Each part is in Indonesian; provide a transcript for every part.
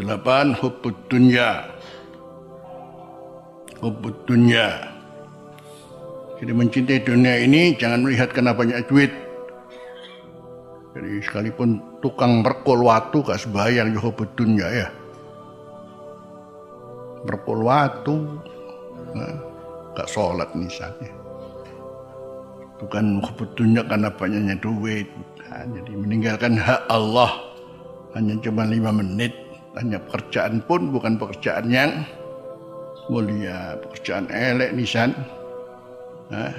Delapan, hubbud dunya. Hubbud dunya. Jadi mencintai dunia ini jangan melihat karena banyak duit. Jadi sekalipun tukang merkul watu gak sebayang juga hubbud dunya ya. Merkul watu, nah, gak sholat misalnya. Bukan hubbud dunya karena banyaknya duit. Nah, jadi meninggalkan hak Allah hanya cuma lima menit hanya pekerjaan pun bukan pekerjaan yang mulia, pekerjaan elek nisan. Nah,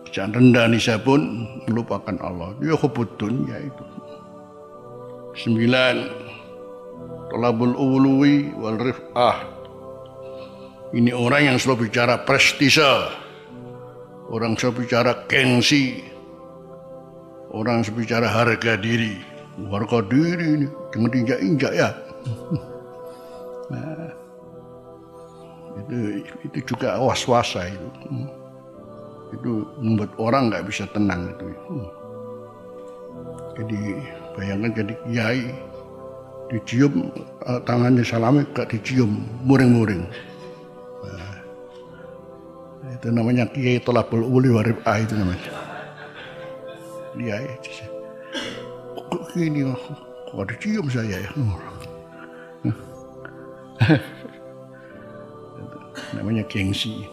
pekerjaan rendah nisa pun melupakan Allah. Dia hubud dunia itu. Sembilan, tolabul uluwi wal rif'ah. Ini orang yang selalu bicara prestise. Orang selalu bicara gengsi. Orang selalu bicara harga diri harga diri ini jangan diinjak-injak ya. Nah, itu itu juga was-wasa itu. Itu membuat orang nggak bisa tenang itu. Jadi bayangkan jadi kiai dicium uh, tangannya salami gak dicium muring-muring. Nah, itu namanya kiai tolabul uli warib itu namanya. Kiai kok gini kok ada cium saya ya? Namanya gengsi.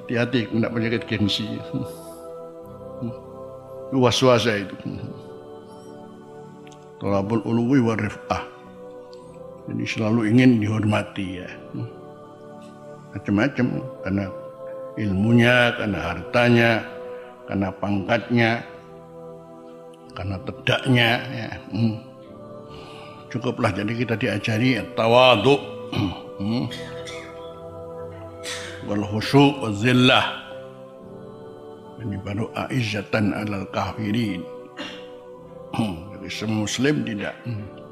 Hati-hati tidak penyakit gengsi. Was-wasa itu Tolabul uluwi wa rif'ah jadi selalu ingin dihormati ya. Macam-macam. Karena ilmunya karena hartanya karena pangkatnya karena tedaknya ya. Hmm. Cukuplah jadi kita diajari tawadu hmm. wal khusyuk zillah. Ini baru aizatan alal kafirin. Hmm. Jadi semua muslim tidak hmm.